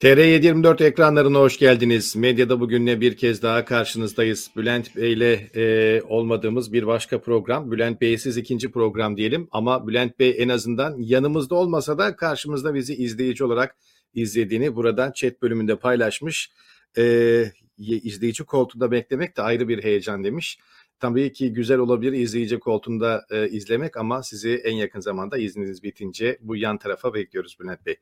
TR724 ekranlarına hoş geldiniz. Medyada bugünle bir kez daha karşınızdayız. Bülent Bey ile e, olmadığımız bir başka program. Bülent Bey'siz ikinci program diyelim. Ama Bülent Bey en azından yanımızda olmasa da karşımızda bizi izleyici olarak izlediğini buradan chat bölümünde paylaşmış. E, izleyici koltuğunda beklemek de ayrı bir heyecan demiş. Tabii ki güzel olabilir izleyici koltuğunda e, izlemek ama sizi en yakın zamanda izniniz bitince bu yan tarafa bekliyoruz Bülent Bey.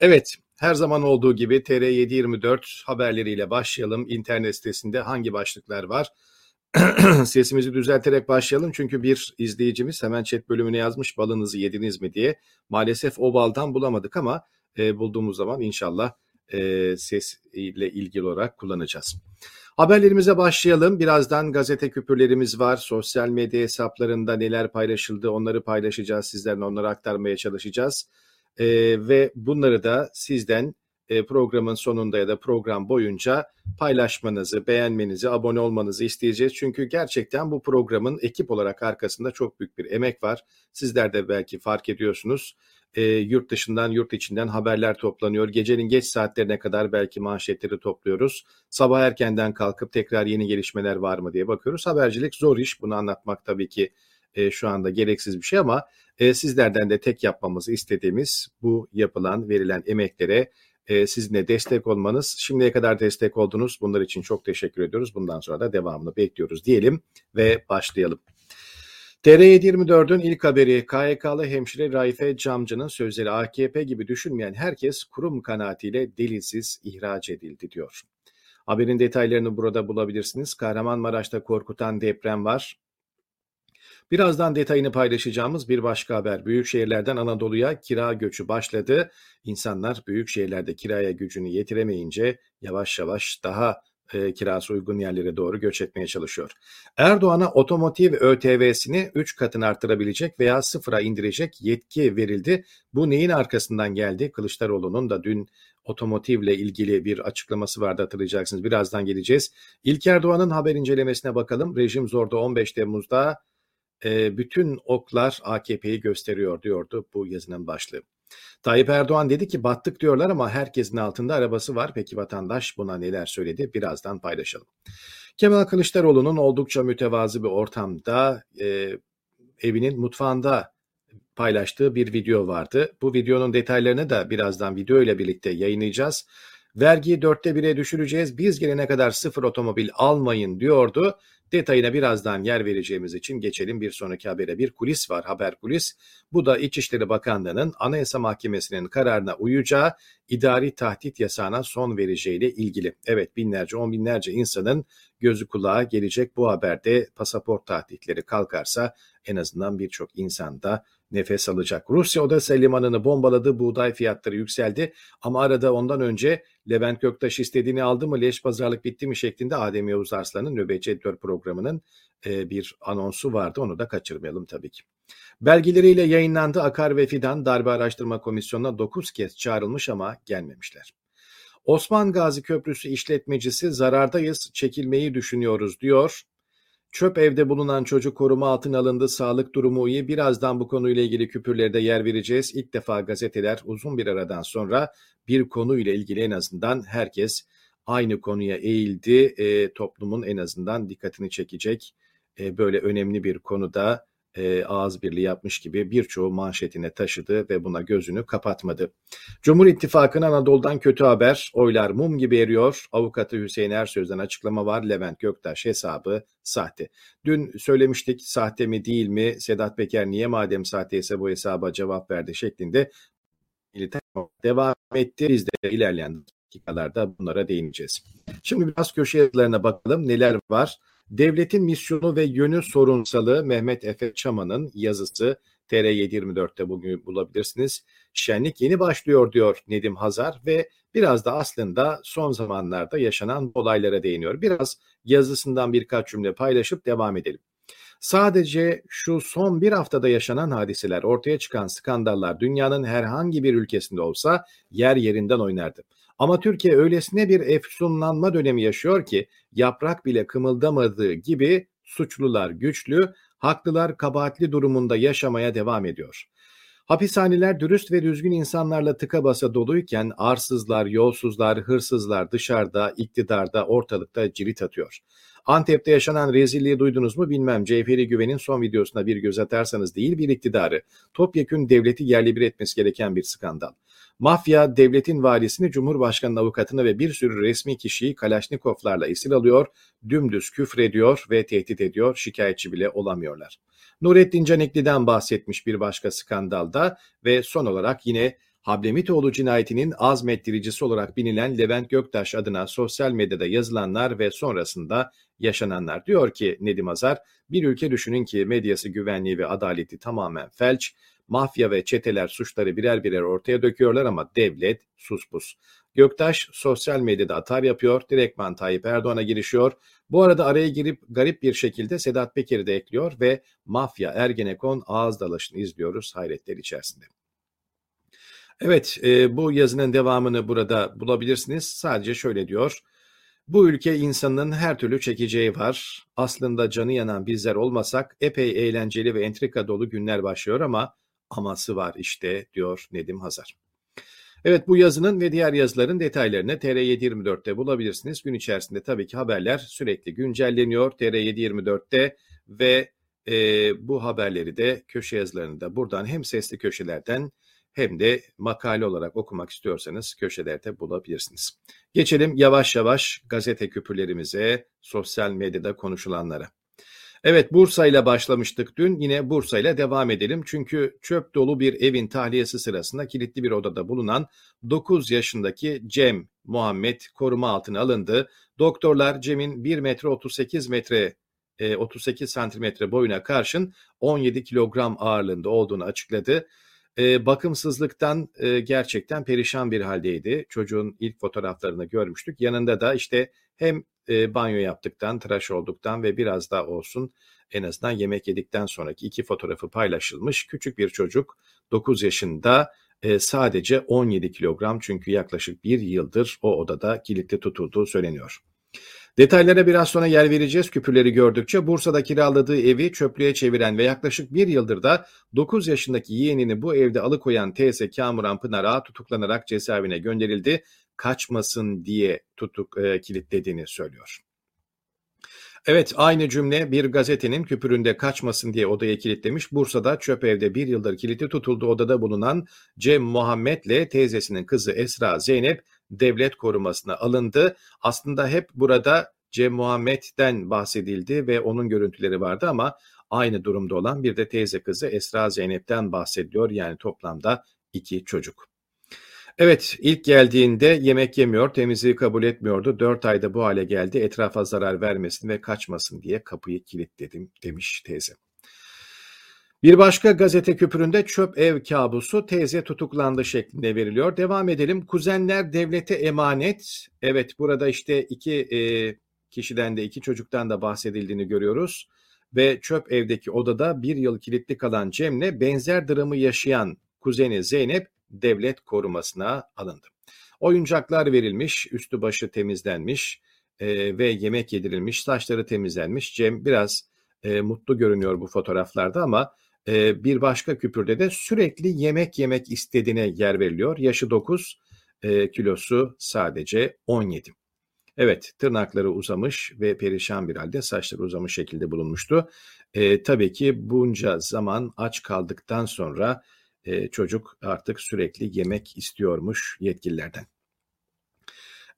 Evet, her zaman olduğu gibi TR724 haberleriyle başlayalım. İnternet sitesinde hangi başlıklar var? Sesimizi düzelterek başlayalım çünkü bir izleyicimiz hemen chat bölümüne yazmış balınızı yediniz mi diye. Maalesef o baldan bulamadık ama e, bulduğumuz zaman inşallah e, ses ile ilgili olarak kullanacağız. Haberlerimize başlayalım. Birazdan gazete küpürlerimiz var. Sosyal medya hesaplarında neler paylaşıldı onları paylaşacağız. Sizlerle onları aktarmaya çalışacağız. E, ve bunları da sizden e, programın sonunda ya da program boyunca paylaşmanızı, beğenmenizi, abone olmanızı isteyeceğiz. Çünkü gerçekten bu programın ekip olarak arkasında çok büyük bir emek var. Sizler de belki fark ediyorsunuz. E, yurt dışından, yurt içinden haberler toplanıyor. Gecenin geç saatlerine kadar belki manşetleri topluyoruz. Sabah erkenden kalkıp tekrar yeni gelişmeler var mı diye bakıyoruz. Habercilik zor iş. Bunu anlatmak tabii ki e, şu anda gereksiz bir şey ama e, sizlerden de tek yapmamızı istediğimiz bu yapılan, verilen emeklere e, sizinle destek olmanız. Şimdiye kadar destek oldunuz. Bunlar için çok teşekkür ediyoruz. Bundan sonra da devamını bekliyoruz diyelim ve başlayalım. TR724'ün ilk haberi KYK'lı hemşire Raife Camcı'nın sözleri AKP gibi düşünmeyen herkes kurum kanaatiyle delilsiz ihraç edildi diyor. Haberin detaylarını burada bulabilirsiniz. Kahramanmaraş'ta korkutan deprem var. Birazdan detayını paylaşacağımız bir başka haber. Büyük şehirlerden Anadolu'ya kira göçü başladı. İnsanlar büyük şehirlerde kiraya gücünü yetiremeyince yavaş yavaş daha e, kirası uygun yerlere doğru göç etmeye çalışıyor. Erdoğan'a otomotiv ÖTV'sini 3 katını arttırabilecek veya sıfıra indirecek yetki verildi. Bu neyin arkasından geldi? Kılıçdaroğlu'nun da dün otomotivle ilgili bir açıklaması vardı hatırlayacaksınız. Birazdan geleceğiz. İlk Erdoğan'ın haber incelemesine bakalım. Rejim zorda 15 Temmuz'da e, bütün oklar AKP'yi gösteriyor diyordu bu yazının başlığı. Tayyip Erdoğan dedi ki battık diyorlar ama herkesin altında arabası var. Peki vatandaş buna neler söyledi? Birazdan paylaşalım. Kemal Kılıçdaroğlu'nun oldukça mütevazı bir ortamda e, evinin mutfağında paylaştığı bir video vardı. Bu videonun detaylarını da birazdan video ile birlikte yayınlayacağız. Vergiyi dörtte bire düşüreceğiz. Biz gelene kadar sıfır otomobil almayın diyordu. Detayına birazdan yer vereceğimiz için geçelim bir sonraki habere. Bir kulis var, haber kulis. Bu da İçişleri Bakanlığı'nın Anayasa Mahkemesi'nin kararına uyacağı idari tahdit yasağına son vereceğiyle ilgili. Evet binlerce, on binlerce insanın gözü kulağa gelecek bu haberde pasaport tahditleri kalkarsa en azından birçok insan da nefes alacak. Rusya Odessa limanını bombaladı, buğday fiyatları yükseldi ama arada ondan önce Levent Göktaş istediğini aldı mı, leş pazarlık bitti mi şeklinde Adem Yavuz Arslan'ın nöbetçi editör programının e, bir anonsu vardı. Onu da kaçırmayalım tabii ki. Belgeleriyle yayınlandı. Akar ve Fidan Darbe Araştırma Komisyonu'na 9 kez çağrılmış ama gelmemişler. Osman Gazi Köprüsü işletmecisi zarardayız, çekilmeyi düşünüyoruz diyor. Çöp evde bulunan çocuk koruma altına alındı. Sağlık durumu iyi. Birazdan bu konuyla ilgili küpürlerde yer vereceğiz. İlk defa gazeteler uzun bir aradan sonra bir konuyla ilgili en azından herkes aynı konuya eğildi. E, toplumun en azından dikkatini çekecek e, böyle önemli bir konuda e, ağız birliği yapmış gibi birçoğu manşetine taşıdı ve buna gözünü kapatmadı. Cumhur İttifakı'nın Anadolu'dan kötü haber. Oylar mum gibi eriyor. Avukatı Hüseyin Ersöz'den açıklama var. Levent Göktaş hesabı sahte. Dün söylemiştik sahte mi değil mi? Sedat Peker niye madem sahte ise bu hesaba cevap verdi şeklinde devam etti. Biz de ilerleyen dakikalarda bunlara değineceğiz. Şimdi biraz köşe yazılarına bakalım neler var. Devletin misyonu ve yönü sorunsalı Mehmet Efe Çaman'ın yazısı TR724'te bugün bulabilirsiniz. Şenlik yeni başlıyor diyor Nedim Hazar ve biraz da aslında son zamanlarda yaşanan olaylara değiniyor. Biraz yazısından birkaç cümle paylaşıp devam edelim. Sadece şu son bir haftada yaşanan hadiseler, ortaya çıkan skandallar dünyanın herhangi bir ülkesinde olsa yer yerinden oynardı. Ama Türkiye öylesine bir efsunlanma dönemi yaşıyor ki yaprak bile kımıldamadığı gibi suçlular güçlü, haklılar kabahatli durumunda yaşamaya devam ediyor. Hapishaneler dürüst ve düzgün insanlarla tıka basa doluyken arsızlar, yolsuzlar, hırsızlar dışarıda, iktidarda, ortalıkta cirit atıyor. Antep'te yaşanan rezilliği duydunuz mu bilmem. Cevheri Güven'in son videosuna bir göz atarsanız değil bir iktidarı, topyekün devleti yerli bir etmesi gereken bir skandal. Mafya devletin valisini, Cumhurbaşkanı avukatını ve bir sürü resmi kişiyi Kalaşnikovlarla esir alıyor, dümdüz küfrediyor ve tehdit ediyor, şikayetçi bile olamıyorlar. Nurettin Canikli'den bahsetmiş bir başka skandalda ve son olarak yine Hablemitoğlu cinayetinin azmettiricisi olarak bilinen Levent Göktaş adına sosyal medyada yazılanlar ve sonrasında yaşananlar. Diyor ki Nedim Azar, bir ülke düşünün ki medyası güvenliği ve adaleti tamamen felç, mafya ve çeteler suçları birer birer ortaya döküyorlar ama devlet suspus. Göktaş sosyal medyada atar yapıyor, direktman Tayyip Erdoğan'a girişiyor. Bu arada araya girip garip bir şekilde Sedat Peker'i de ekliyor ve mafya Ergenekon ağız dalaşını izliyoruz hayretler içerisinde. Evet, e, bu yazının devamını burada bulabilirsiniz. Sadece şöyle diyor. Bu ülke insanın her türlü çekeceği var. Aslında canı yanan bizler olmasak epey eğlenceli ve entrika dolu günler başlıyor ama aması var işte diyor Nedim Hazar. Evet bu yazının ve diğer yazıların detaylarını TR724'te bulabilirsiniz. Gün içerisinde tabii ki haberler sürekli güncelleniyor TR724'te ve e, bu haberleri de köşe yazılarını da buradan hem sesli köşelerden hem de makale olarak okumak istiyorsanız köşelerde bulabilirsiniz. Geçelim yavaş yavaş gazete küpürlerimize, sosyal medyada konuşulanlara. Evet Bursa ile başlamıştık dün yine Bursa ile devam edelim. Çünkü çöp dolu bir evin tahliyesi sırasında kilitli bir odada bulunan 9 yaşındaki Cem Muhammed koruma altına alındı. Doktorlar Cem'in 1 metre 38 metre 38 e, santimetre boyuna karşın 17 kilogram ağırlığında olduğunu açıkladı. E, bakımsızlıktan e, gerçekten perişan bir haldeydi. Çocuğun ilk fotoğraflarını görmüştük. Yanında da işte hem e, banyo yaptıktan, tıraş olduktan ve biraz daha olsun en azından yemek yedikten sonraki iki fotoğrafı paylaşılmış. Küçük bir çocuk 9 yaşında e, sadece 17 kilogram çünkü yaklaşık bir yıldır o odada kilitli tutulduğu söyleniyor. Detaylara biraz sonra yer vereceğiz küpürleri gördükçe. Bursa'da kiraladığı evi çöplüğe çeviren ve yaklaşık bir yıldır da 9 yaşındaki yeğenini bu evde alıkoyan teyze Kamuran Pınar'a tutuklanarak cezaevine gönderildi. Kaçmasın diye tutuk e, kilitlediğini söylüyor. Evet aynı cümle bir gazetenin küpüründe kaçmasın diye odaya kilitlemiş. Bursa'da çöp evde bir yıldır kilitli tutulduğu odada bulunan Cem Muhammed'le teyzesinin kızı Esra Zeynep devlet korumasına alındı. Aslında hep burada Cem Muhammed'den bahsedildi ve onun görüntüleri vardı ama aynı durumda olan bir de teyze kızı Esra Zeynep'ten bahsediliyor. Yani toplamda iki çocuk. Evet ilk geldiğinde yemek yemiyor, temizliği kabul etmiyordu. Dört ayda bu hale geldi, etrafa zarar vermesin ve kaçmasın diye kapıyı kilitledim demiş teyze. Bir başka gazete küpüründe çöp ev kabusu teyze tutuklandı şeklinde veriliyor. Devam edelim. Kuzenler devlete emanet. Evet burada işte iki e, kişiden de iki çocuktan da bahsedildiğini görüyoruz. Ve çöp evdeki odada bir yıl kilitli kalan Cem'le benzer dramı yaşayan kuzeni Zeynep devlet korumasına alındı. Oyuncaklar verilmiş, üstü başı temizlenmiş e, ve yemek yedirilmiş, saçları temizlenmiş. Cem biraz e, mutlu görünüyor bu fotoğraflarda ama bir başka küpürde de sürekli yemek yemek istediğine yer veriliyor. Yaşı 9, e, kilosu sadece 17. Evet tırnakları uzamış ve perişan bir halde saçları uzamış şekilde bulunmuştu. E, tabii ki bunca zaman aç kaldıktan sonra e, çocuk artık sürekli yemek istiyormuş yetkililerden.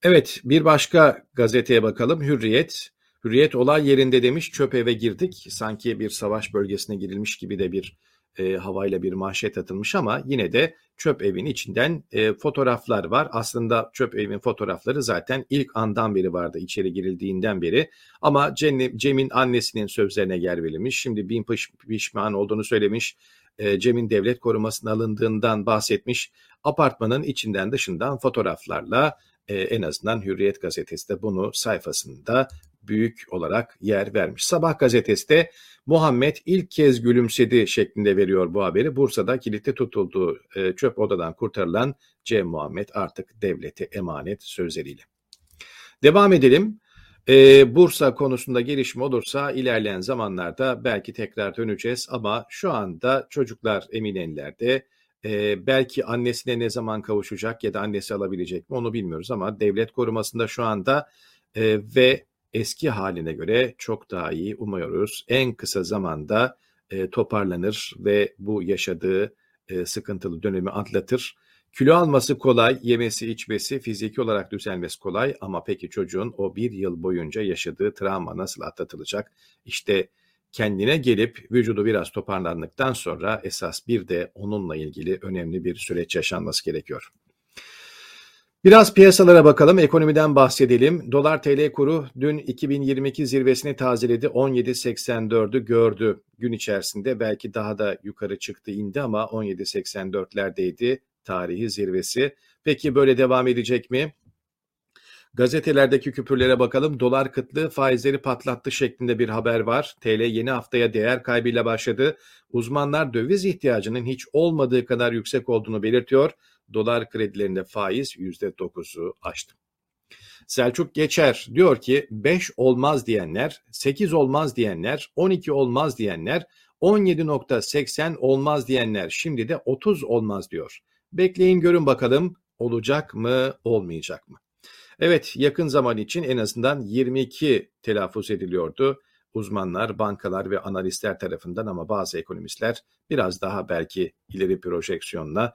Evet bir başka gazeteye bakalım Hürriyet. Hürriyet olay yerinde demiş çöp eve girdik. Sanki bir savaş bölgesine girilmiş gibi de bir e, havayla bir manşet atılmış ama yine de çöp evin içinden e, fotoğraflar var. Aslında çöp evin fotoğrafları zaten ilk andan beri vardı içeri girildiğinden beri. Ama Cem'in annesinin sözlerine yer verilmiş. Şimdi bin piş, pişman olduğunu söylemiş. E, Cem'in devlet korumasına alındığından bahsetmiş. Apartmanın içinden dışından fotoğraflarla e, en azından Hürriyet gazetesi de bunu sayfasında büyük olarak yer vermiş. Sabah gazetesi de Muhammed ilk kez gülümsedi şeklinde veriyor bu haberi. Bursa'da kilitli tutulduğu e, çöp odadan kurtarılan Cem Muhammed artık devlete emanet sözleriyle. Devam edelim. Ee, Bursa konusunda gelişme olursa ilerleyen zamanlarda belki tekrar döneceğiz ama şu anda çocuklar Eminönü'lerde E, belki annesine ne zaman kavuşacak ya da annesi alabilecek mi onu bilmiyoruz ama devlet korumasında şu anda e, ve eski haline göre çok daha iyi umuyoruz. En kısa zamanda e, toparlanır ve bu yaşadığı e, sıkıntılı dönemi atlatır. Kilo alması kolay, yemesi içmesi, fiziki olarak düzelmesi kolay ama peki çocuğun o bir yıl boyunca yaşadığı travma nasıl atlatılacak? İşte kendine gelip vücudu biraz toparlandıktan sonra esas bir de onunla ilgili önemli bir süreç yaşanması gerekiyor. Biraz piyasalara bakalım, ekonomiden bahsedelim. Dolar TL kuru dün 2022 zirvesini tazeledi, 17.84'ü gördü. Gün içerisinde belki daha da yukarı çıktı indi ama 17.84'lerdeydi tarihi zirvesi. Peki böyle devam edecek mi? Gazetelerdeki küpürlere bakalım. Dolar kıtlığı faizleri patlattı şeklinde bir haber var. TL yeni haftaya değer kaybıyla başladı. Uzmanlar döviz ihtiyacının hiç olmadığı kadar yüksek olduğunu belirtiyor. Dolar kredilerinde faiz %9'u aştı. Selçuk Geçer diyor ki 5 olmaz diyenler, 8 olmaz diyenler, 12 olmaz diyenler, 17.80 olmaz diyenler şimdi de 30 olmaz diyor. Bekleyin görün bakalım olacak mı olmayacak mı? Evet yakın zaman için en azından 22 telaffuz ediliyordu. Uzmanlar, bankalar ve analistler tarafından ama bazı ekonomistler biraz daha belki ileri projeksiyonla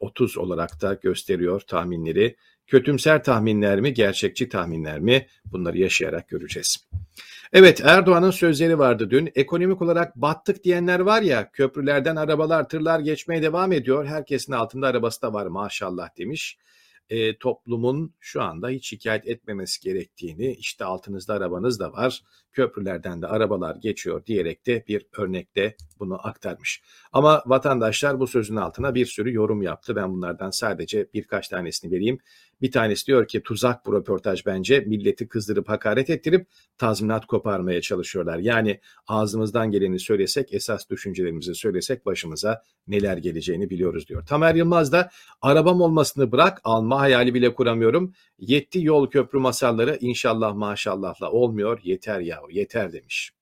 30 olarak da gösteriyor tahminleri. Kötümser tahminler mi, gerçekçi tahminler mi? Bunları yaşayarak göreceğiz. Evet Erdoğan'ın sözleri vardı dün. Ekonomik olarak battık diyenler var ya köprülerden arabalar, tırlar geçmeye devam ediyor. Herkesin altında arabası da var maşallah demiş e, toplumun şu anda hiç şikayet etmemesi gerektiğini, işte altınızda arabanız da var, köprülerden de arabalar geçiyor diyerek de bir örnekte bunu aktarmış. Ama vatandaşlar bu sözün altına bir sürü yorum yaptı. Ben bunlardan sadece birkaç tanesini vereyim. Bir tanesi diyor ki tuzak bu röportaj bence milleti kızdırıp hakaret ettirip tazminat koparmaya çalışıyorlar. Yani ağzımızdan geleni söylesek esas düşüncelerimizi söylesek başımıza neler geleceğini biliyoruz diyor. Tamer Yılmaz da arabam olmasını bırak alma hayali bile kuramıyorum. Yetti yol köprü masalları inşallah maşallahla olmuyor yeter yahu yeter demiş.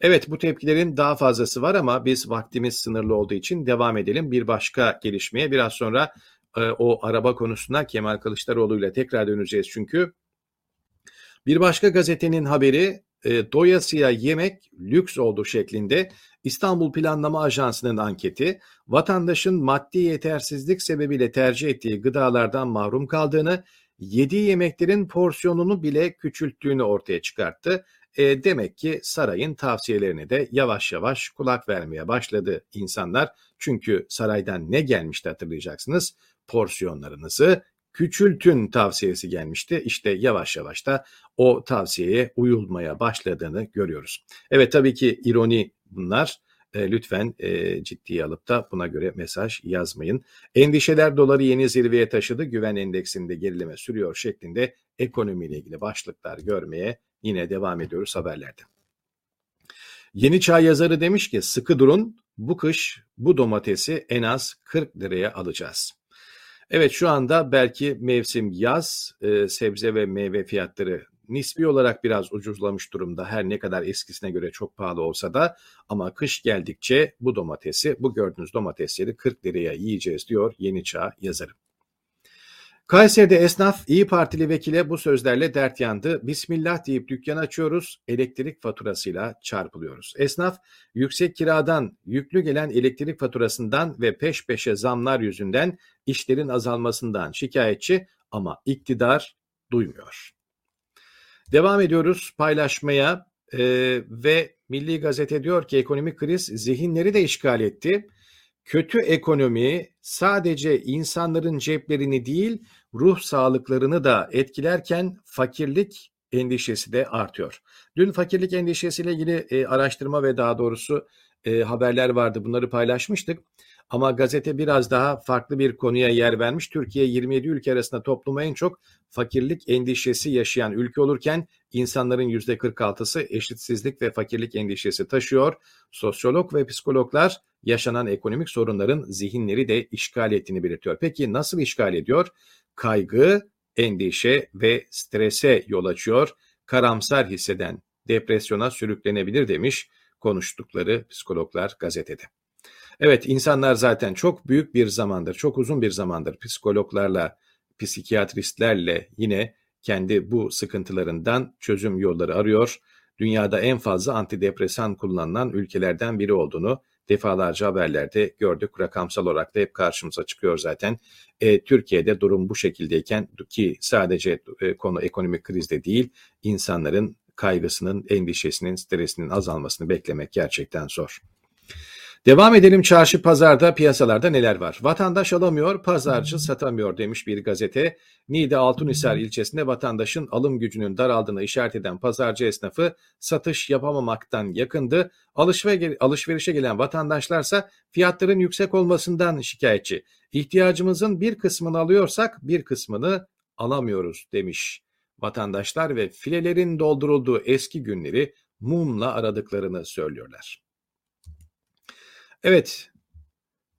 Evet bu tepkilerin daha fazlası var ama biz vaktimiz sınırlı olduğu için devam edelim. Bir başka gelişmeye biraz sonra o araba konusuna Kemal Kılıçdaroğlu ile tekrar döneceğiz çünkü. Bir başka gazetenin haberi e, doyasıya yemek lüks oldu şeklinde İstanbul Planlama Ajansı'nın anketi vatandaşın maddi yetersizlik sebebiyle tercih ettiği gıdalardan mahrum kaldığını, yediği yemeklerin porsiyonunu bile küçülttüğünü ortaya çıkarttı. E, demek ki sarayın tavsiyelerine de yavaş yavaş kulak vermeye başladı insanlar. Çünkü saraydan ne gelmişti hatırlayacaksınız? Porsiyonlarınızı küçültün tavsiyesi gelmişti. İşte yavaş yavaş da o tavsiyeye uyulmaya başladığını görüyoruz. Evet tabii ki ironi bunlar. E, lütfen e, ciddiye alıp da buna göre mesaj yazmayın. Endişeler doları yeni zirveye taşıdı. Güven endeksinde gerileme sürüyor şeklinde ekonomiyle ilgili başlıklar görmeye yine devam ediyoruz haberlerde. Yeni Çağ yazarı demiş ki sıkı durun bu kış bu domatesi en az 40 liraya alacağız. Evet şu anda belki mevsim yaz e, sebze ve meyve fiyatları nispi olarak biraz ucuzlamış durumda her ne kadar eskisine göre çok pahalı olsa da ama kış geldikçe bu domatesi bu gördüğünüz domatesleri 40 liraya yiyeceğiz diyor Yeni Çağ yazarı. Kayseri'de esnaf İyi Partili vekile bu sözlerle dert yandı. Bismillah deyip dükkan açıyoruz, elektrik faturasıyla çarpılıyoruz. Esnaf yüksek kiradan, yüklü gelen elektrik faturasından ve peş peşe zamlar yüzünden işlerin azalmasından şikayetçi ama iktidar duymuyor. Devam ediyoruz paylaşmaya e, ve Milli Gazete diyor ki ekonomik kriz zihinleri de işgal etti. Kötü ekonomi sadece insanların ceplerini değil ruh sağlıklarını da etkilerken fakirlik endişesi de artıyor. Dün fakirlik endişesiyle ilgili e, araştırma ve daha doğrusu e, haberler vardı. Bunları paylaşmıştık. Ama gazete biraz daha farklı bir konuya yer vermiş. Türkiye 27 ülke arasında topluma en çok fakirlik endişesi yaşayan ülke olurken insanların %46'sı eşitsizlik ve fakirlik endişesi taşıyor. Sosyolog ve psikologlar yaşanan ekonomik sorunların zihinleri de işgal ettiğini belirtiyor. Peki nasıl işgal ediyor? Kaygı, endişe ve strese yol açıyor. Karamsar hisseden depresyona sürüklenebilir demiş konuştukları psikologlar gazetede. Evet insanlar zaten çok büyük bir zamandır, çok uzun bir zamandır psikologlarla, psikiyatristlerle yine kendi bu sıkıntılarından çözüm yolları arıyor. Dünyada en fazla antidepresan kullanılan ülkelerden biri olduğunu defalarca haberlerde gördük. Rakamsal olarak da hep karşımıza çıkıyor zaten. E, Türkiye'de durum bu şekildeyken ki sadece e, konu ekonomik krizde değil, insanların kaygısının, endişesinin, stresinin azalmasını beklemek gerçekten zor. Devam edelim çarşı pazarda piyasalarda neler var? Vatandaş alamıyor, pazarcı satamıyor demiş bir gazete. Niğde Altunhisar ilçesinde vatandaşın alım gücünün daraldığını işaret eden pazarcı esnafı satış yapamamaktan yakındı. Alışverişe gelen vatandaşlarsa fiyatların yüksek olmasından şikayetçi. İhtiyacımızın bir kısmını alıyorsak bir kısmını alamıyoruz demiş. Vatandaşlar ve filelerin doldurulduğu eski günleri mumla aradıklarını söylüyorlar. Evet.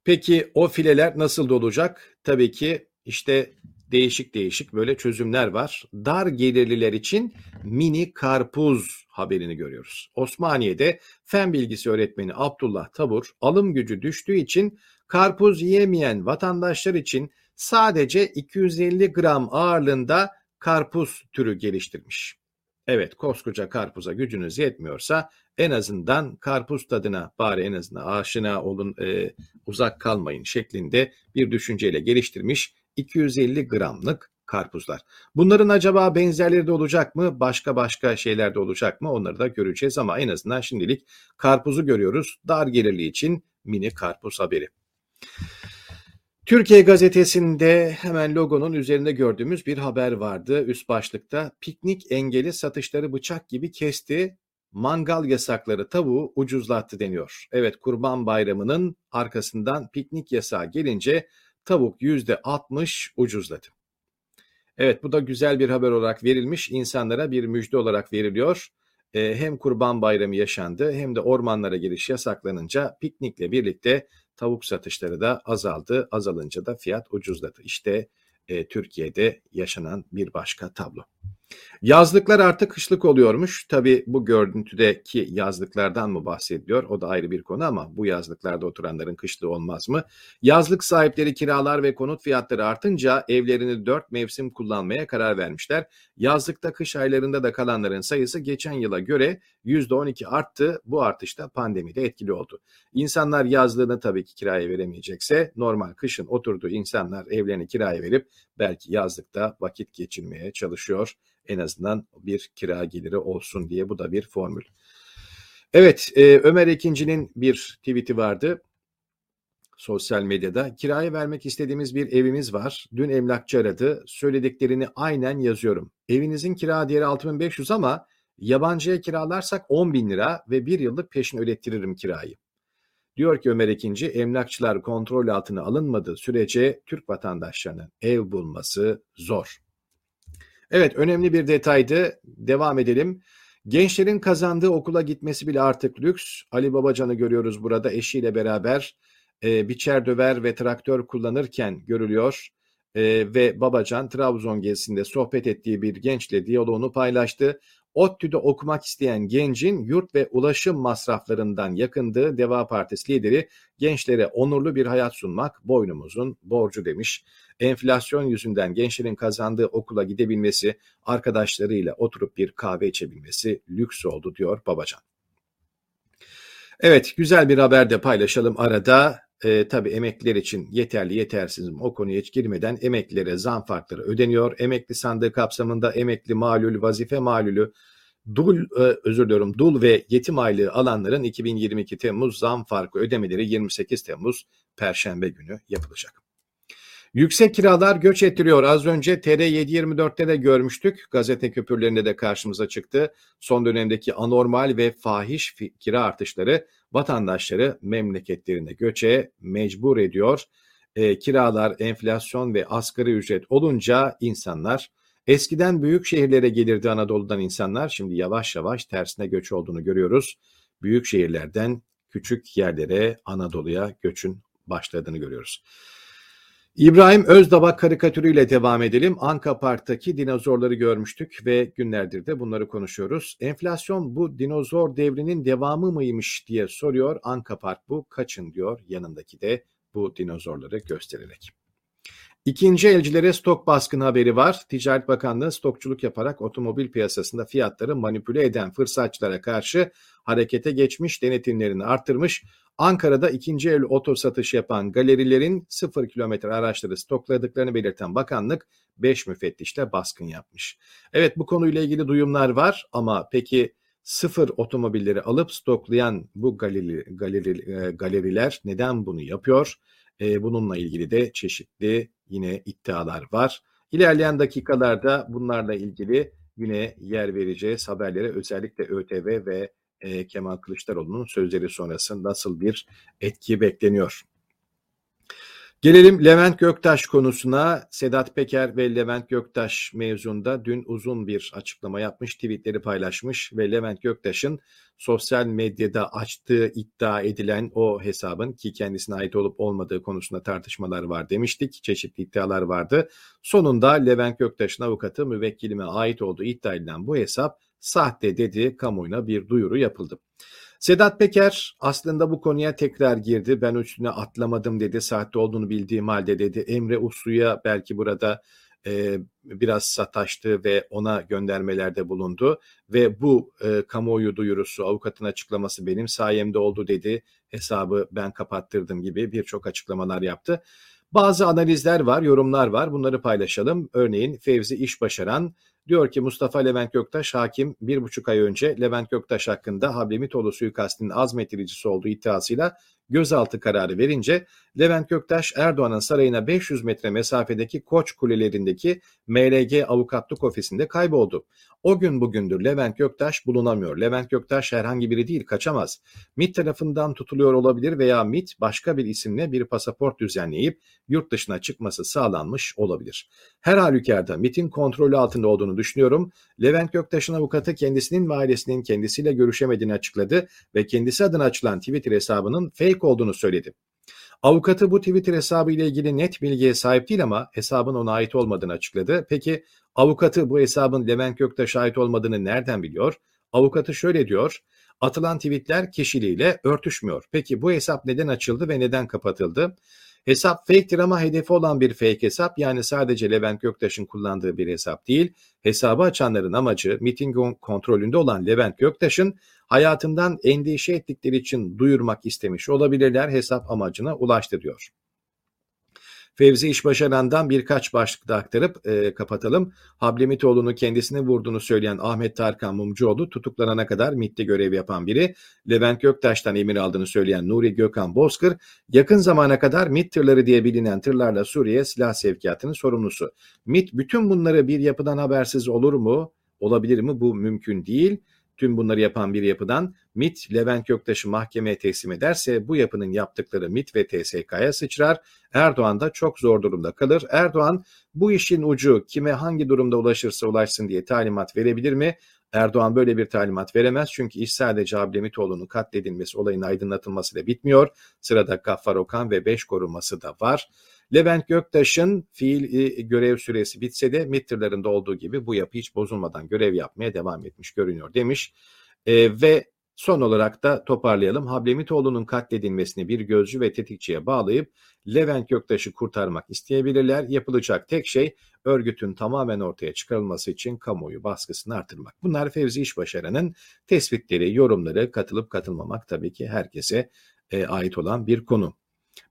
Peki o fileler nasıl olacak? Tabii ki işte değişik değişik böyle çözümler var. Dar gelirliler için mini karpuz haberini görüyoruz. Osmaniye'de fen bilgisi öğretmeni Abdullah Tabur alım gücü düştüğü için karpuz yiyemeyen vatandaşlar için sadece 250 gram ağırlığında karpuz türü geliştirmiş. Evet koskoca karpuza gücünüz yetmiyorsa en azından karpuz tadına bari en azından aşina olun e, uzak kalmayın şeklinde bir düşünceyle geliştirmiş 250 gramlık karpuzlar. Bunların acaba benzerleri de olacak mı? Başka başka şeyler de olacak mı? Onları da göreceğiz ama en azından şimdilik karpuzu görüyoruz. Dar gelirli için mini karpuz haberi. Türkiye gazetesinde hemen logonun üzerinde gördüğümüz bir haber vardı. Üst başlıkta piknik engeli satışları bıçak gibi kesti. Mangal yasakları tavuğu ucuzlattı deniyor. Evet Kurban Bayramı'nın arkasından piknik yasağı gelince tavuk %60 ucuzladı. Evet bu da güzel bir haber olarak verilmiş. insanlara bir müjde olarak veriliyor. Ee, hem Kurban Bayramı yaşandı hem de ormanlara giriş yasaklanınca piknikle birlikte tavuk satışları da azaldı. Azalınca da fiyat ucuzladı. İşte e, Türkiye'de yaşanan bir başka tablo. Yazlıklar artık kışlık oluyormuş. Tabi bu görüntüdeki yazlıklardan mı bahsediliyor? O da ayrı bir konu ama bu yazlıklarda oturanların kışlığı olmaz mı? Yazlık sahipleri kiralar ve konut fiyatları artınca evlerini dört mevsim kullanmaya karar vermişler. Yazlıkta kış aylarında da kalanların sayısı geçen yıla göre %12 arttı. Bu artış da pandemide etkili oldu. İnsanlar yazlığını tabii ki kiraya veremeyecekse normal kışın oturduğu insanlar evlerini kiraya verip belki yazlıkta vakit geçirmeye çalışıyor en azından bir kira geliri olsun diye bu da bir formül. Evet e, Ömer Ekinci'nin bir tweet'i vardı sosyal medyada. Kiraya vermek istediğimiz bir evimiz var. Dün emlakçı aradı. Söylediklerini aynen yazıyorum. Evinizin kira değeri 6500 ama yabancıya kiralarsak 10 bin lira ve bir yıllık peşin ödettiririm kirayı. Diyor ki Ömer Ekinci, emlakçılar kontrol altına alınmadığı sürece Türk vatandaşlarının ev bulması zor. Evet önemli bir detaydı. Devam edelim. Gençlerin kazandığı okula gitmesi bile artık lüks. Ali Babacan'ı görüyoruz burada eşiyle beraber e, biçer döver ve traktör kullanırken görülüyor. E, ve Babacan Trabzon gezisinde sohbet ettiği bir gençle diyaloğunu paylaştı. ODTÜ'de okumak isteyen gencin yurt ve ulaşım masraflarından yakındığı Deva Partisi lideri gençlere onurlu bir hayat sunmak boynumuzun borcu demiş. Enflasyon yüzünden gençlerin kazandığı okula gidebilmesi, arkadaşlarıyla oturup bir kahve içebilmesi lüks oldu diyor Babacan. Evet güzel bir haber de paylaşalım arada. E, tabii emekliler için yeterli yetersiz o konuya hiç girmeden emeklilere zam farkları ödeniyor. Emekli sandığı kapsamında emekli malul, vazife malulü, dul e, özür diliyorum dul ve yetim aylığı alanların 2022 Temmuz zam farkı ödemeleri 28 Temmuz Perşembe günü yapılacak. Yüksek kiralar göç ettiriyor. Az önce TR724'te de görmüştük. Gazete köpürlerinde de karşımıza çıktı. Son dönemdeki anormal ve fahiş kira artışları vatandaşları memleketlerine göçe mecbur ediyor. E, kiralar, enflasyon ve asgari ücret olunca insanlar eskiden büyük şehirlere gelirdi Anadolu'dan insanlar. Şimdi yavaş yavaş tersine göç olduğunu görüyoruz. Büyük şehirlerden küçük yerlere Anadolu'ya göçün başladığını görüyoruz. İbrahim Özdabak karikatürüyle devam edelim. Anka Park'taki dinozorları görmüştük ve günlerdir de bunları konuşuyoruz. Enflasyon bu dinozor devrinin devamı mıymış diye soruyor. Anka Park bu kaçın diyor yanındaki de bu dinozorları göstererek. İkinci elcilere stok baskını haberi var. Ticaret Bakanlığı stokçuluk yaparak otomobil piyasasında fiyatları manipüle eden fırsatçılara karşı harekete geçmiş, denetimlerini artırmış. Ankara'da ikinci el oto satış yapan galerilerin sıfır kilometre araçları stokladıklarını belirten bakanlık 5 müfettişle baskın yapmış. Evet bu konuyla ilgili duyumlar var ama peki sıfır otomobilleri alıp stoklayan bu galeri, galeri, e, galeriler neden bunu yapıyor? E, bununla ilgili de çeşitli yine iddialar var. İlerleyen dakikalarda bunlarla ilgili yine yer vereceğiz haberlere özellikle ÖTV ve e, Kemal Kılıçdaroğlu'nun sözleri sonrası nasıl bir etki bekleniyor? Gelelim Levent Göktaş konusuna. Sedat Peker ve Levent Göktaş mevzunda dün uzun bir açıklama yapmış, tweetleri paylaşmış ve Levent Göktaş'ın sosyal medyada açtığı iddia edilen o hesabın ki kendisine ait olup olmadığı konusunda tartışmalar var demiştik. Çeşitli iddialar vardı. Sonunda Levent Göktaş'ın avukatı müvekkilime ait olduğu iddia edilen bu hesap sahte dedi, kamuoyuna bir duyuru yapıldı. Sedat Peker aslında bu konuya tekrar girdi. Ben üstüne atlamadım dedi. Sahte olduğunu bildiğim halde dedi. Emre Uslu'ya belki burada e, biraz sataştı ve ona göndermelerde bulundu. Ve bu e, kamuoyu duyurusu, avukatın açıklaması benim sayemde oldu dedi. Hesabı ben kapattırdım gibi birçok açıklamalar yaptı. Bazı analizler var, yorumlar var. Bunları paylaşalım. Örneğin Fevzi İş Başaran Diyor ki Mustafa Levent Göktaş hakim bir buçuk ay önce Levent Göktaş hakkında Hablemitoğlu suikastinin azmettiricisi olduğu iddiasıyla gözaltı kararı verince Levent Göktaş Erdoğan'ın sarayına 500 metre mesafedeki Koç kulelerindeki MLG avukatlık ofisinde kayboldu. O gün bugündür Levent Göktaş bulunamıyor. Levent Göktaş herhangi biri değil kaçamaz. MIT tarafından tutuluyor olabilir veya MIT başka bir isimle bir pasaport düzenleyip yurt dışına çıkması sağlanmış olabilir. Her halükarda MIT'in kontrolü altında olduğunu düşünüyorum. Levent Göktaş'ın avukatı kendisinin ve ailesinin kendisiyle görüşemediğini açıkladı ve kendisi adına açılan Twitter hesabının fake olduğunu söyledi. Avukatı bu Twitter hesabı ile ilgili net bilgiye sahip değil ama hesabın ona ait olmadığını açıkladı. Peki avukatı bu hesabın Levent Göktaş'a ait olmadığını nereden biliyor? Avukatı şöyle diyor. Atılan tweetler kişiliğiyle örtüşmüyor. Peki bu hesap neden açıldı ve neden kapatıldı? Hesap fake'tir ama hedefi olan bir fake hesap yani sadece Levent Göktaş'ın kullandığı bir hesap değil. Hesabı açanların amacı miting kontrolünde olan Levent Göktaş'ın hayatından endişe ettikleri için duyurmak istemiş olabilirler hesap amacına ulaştı diyor. Fevzi İşbaşaran'dan birkaç başlık da aktarıp e, kapatalım. Hablemitoğlu'nu kendisine vurduğunu söyleyen Ahmet Tarkan Mumcuoğlu tutuklanana kadar MİT'te görev yapan biri. Levent Göktaş'tan emir aldığını söyleyen Nuri Gökhan Bozkır yakın zamana kadar MİT tırları diye bilinen tırlarla Suriye silah sevkiyatının sorumlusu. MİT bütün bunları bir yapıdan habersiz olur mu? Olabilir mi? Bu mümkün değil tüm bunları yapan bir yapıdan MIT Levent Göktaş'ı mahkemeye teslim ederse bu yapının yaptıkları MIT ve TSK'ya sıçrar. Erdoğan da çok zor durumda kalır. Erdoğan bu işin ucu kime hangi durumda ulaşırsa ulaşsın diye talimat verebilir mi? Erdoğan böyle bir talimat veremez çünkü iş sadece Ablemitoğlu'nun katledilmesi olayın aydınlatılmasıyla bitmiyor. Sırada Gaffar Okan ve 5 koruması da var. Levent Göktaş'ın fiil e, görev süresi bitse de MİT'lerinde olduğu gibi bu yapı hiç bozulmadan görev yapmaya devam etmiş görünüyor demiş. E, ve son olarak da toparlayalım. Hablemitoğlu'nun katledilmesini bir gözcü ve tetikçiye bağlayıp Levent Göktaş'ı kurtarmak isteyebilirler. Yapılacak tek şey örgütün tamamen ortaya çıkarılması için kamuoyu baskısını artırmak. Bunlar Fevzi İşbaşaran'ın tespitleri, yorumları, katılıp katılmamak tabii ki herkese e, ait olan bir konu.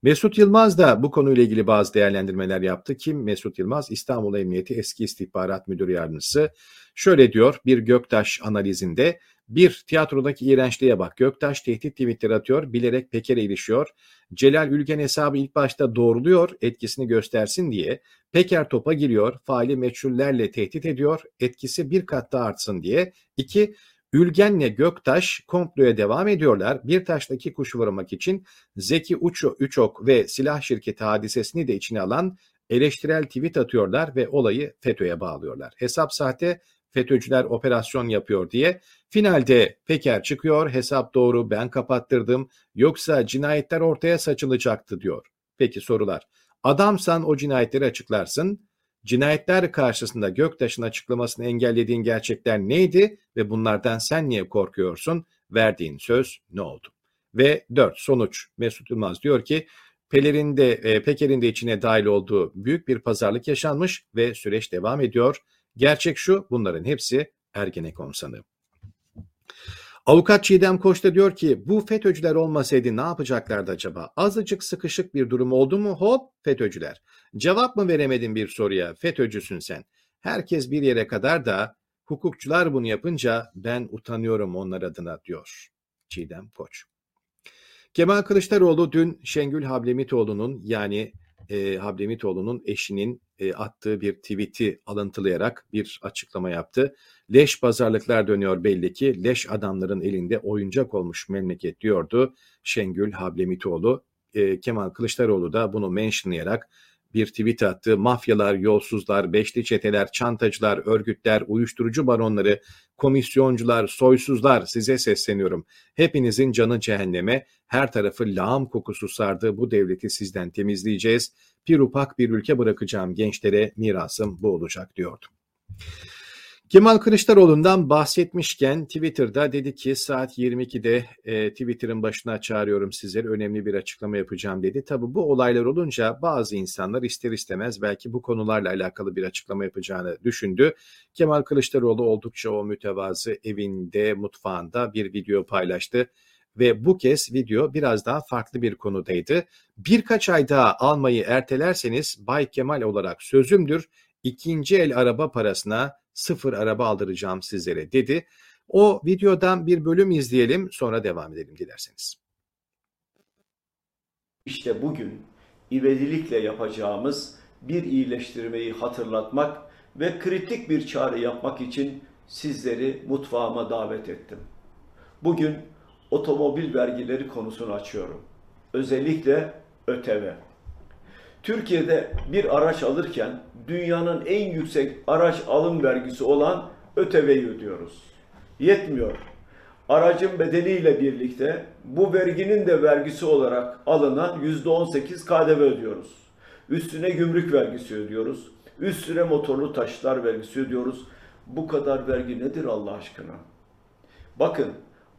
Mesut Yılmaz da bu konuyla ilgili bazı değerlendirmeler yaptı. Kim Mesut Yılmaz? İstanbul Emniyeti eski istihbarat müdür yardımcısı. Şöyle diyor bir Göktaş analizinde. Bir, tiyatrodaki iğrençliğe bak. Göktaş tehdit Twitter atıyor, bilerek Peker'e ilişiyor. Celal Ülgen hesabı ilk başta doğruluyor, etkisini göstersin diye. Peker topa giriyor, faali meçhullerle tehdit ediyor, etkisi bir kat daha artsın diye. İki, Ülgen'le Göktaş komploya devam ediyorlar. Bir taştaki kuş vurmak için Zeki Uço, Üçok ve silah şirketi hadisesini de içine alan eleştirel tweet atıyorlar ve olayı FETÖ'ye bağlıyorlar. Hesap sahte, FETÖ'cüler operasyon yapıyor diye. Finalde Peker çıkıyor, hesap doğru ben kapattırdım yoksa cinayetler ortaya saçılacaktı diyor. Peki sorular. Adamsan o cinayetleri açıklarsın. Cinayetler karşısında Göktaş'ın açıklamasını engellediğin gerçekler neydi ve bunlardan sen niye korkuyorsun? Verdiğin söz ne oldu? Ve dört sonuç Mesut Yılmaz diyor ki Peler'in de e, Peker'in de içine dahil olduğu büyük bir pazarlık yaşanmış ve süreç devam ediyor. Gerçek şu bunların hepsi Ergenekon sanığı. Avukat Çiğdem Koç da diyor ki bu FETÖ'cüler olmasaydı ne yapacaklardı acaba? Azıcık sıkışık bir durum oldu mu hop FETÖ'cüler. Cevap mı veremedin bir soruya FETÖ'cüsün sen. Herkes bir yere kadar da hukukçular bunu yapınca ben utanıyorum onlar adına diyor Çiğdem Koç. Kemal Kılıçdaroğlu dün Şengül Hablemitoğlu'nun yani e, Hablemitoğlu'nun eşinin e, attığı bir tweet'i alıntılayarak bir açıklama yaptı. Leş pazarlıklar dönüyor belli ki leş adamların elinde oyuncak olmuş memleket diyordu Şengül Hablemitoğlu. E, Kemal Kılıçdaroğlu da bunu mentionlayarak bir tweet attı. Mafyalar, yolsuzlar, beşli çeteler, çantacılar, örgütler, uyuşturucu baronları, komisyoncular, soysuzlar size sesleniyorum. Hepinizin canı cehenneme, her tarafı lağım kokusu sardı. Bu devleti sizden temizleyeceğiz. Bir upak bir ülke bırakacağım gençlere mirasım bu olacak diyordu. Kemal Kılıçdaroğlu'ndan bahsetmişken Twitter'da dedi ki saat 22'de e, Twitter'ın başına çağırıyorum sizleri önemli bir açıklama yapacağım dedi. Tabi bu olaylar olunca bazı insanlar ister istemez belki bu konularla alakalı bir açıklama yapacağını düşündü. Kemal Kılıçdaroğlu oldukça o mütevazı evinde mutfağında bir video paylaştı ve bu kez video biraz daha farklı bir konudaydı. Birkaç ay daha almayı ertelerseniz Bay Kemal olarak sözümdür ikinci el araba parasına sıfır araba aldıracağım sizlere dedi. O videodan bir bölüm izleyelim sonra devam edelim dilerseniz. İşte bugün ivedilikle yapacağımız bir iyileştirmeyi hatırlatmak ve kritik bir çağrı yapmak için sizleri mutfağıma davet ettim. Bugün otomobil vergileri konusunu açıyorum. Özellikle ÖTV. Türkiye'de bir araç alırken dünyanın en yüksek araç alım vergisi olan ÖTV'yi ödüyoruz. Yetmiyor. Aracın bedeliyle birlikte bu verginin de vergisi olarak alınan %18 KDV ödüyoruz. Üstüne gümrük vergisi ödüyoruz. Üstüne motorlu taşıtlar vergisi ödüyoruz. Bu kadar vergi nedir Allah aşkına? Bakın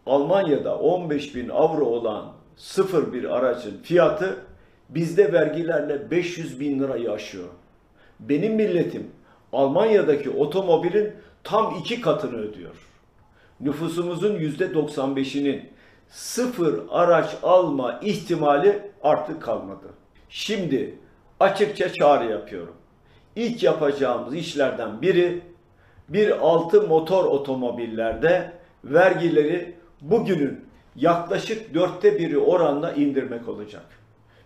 Almanya'da 15 bin avro olan sıfır bir aracın fiyatı bizde vergilerle 500 bin lirayı aşıyor. Benim milletim Almanya'daki otomobilin tam iki katını ödüyor. Nüfusumuzun yüzde 95'inin sıfır araç alma ihtimali artık kalmadı. Şimdi açıkça çağrı yapıyorum. İlk yapacağımız işlerden biri bir altı motor otomobillerde vergileri bugünün yaklaşık dörtte biri oranla indirmek olacak.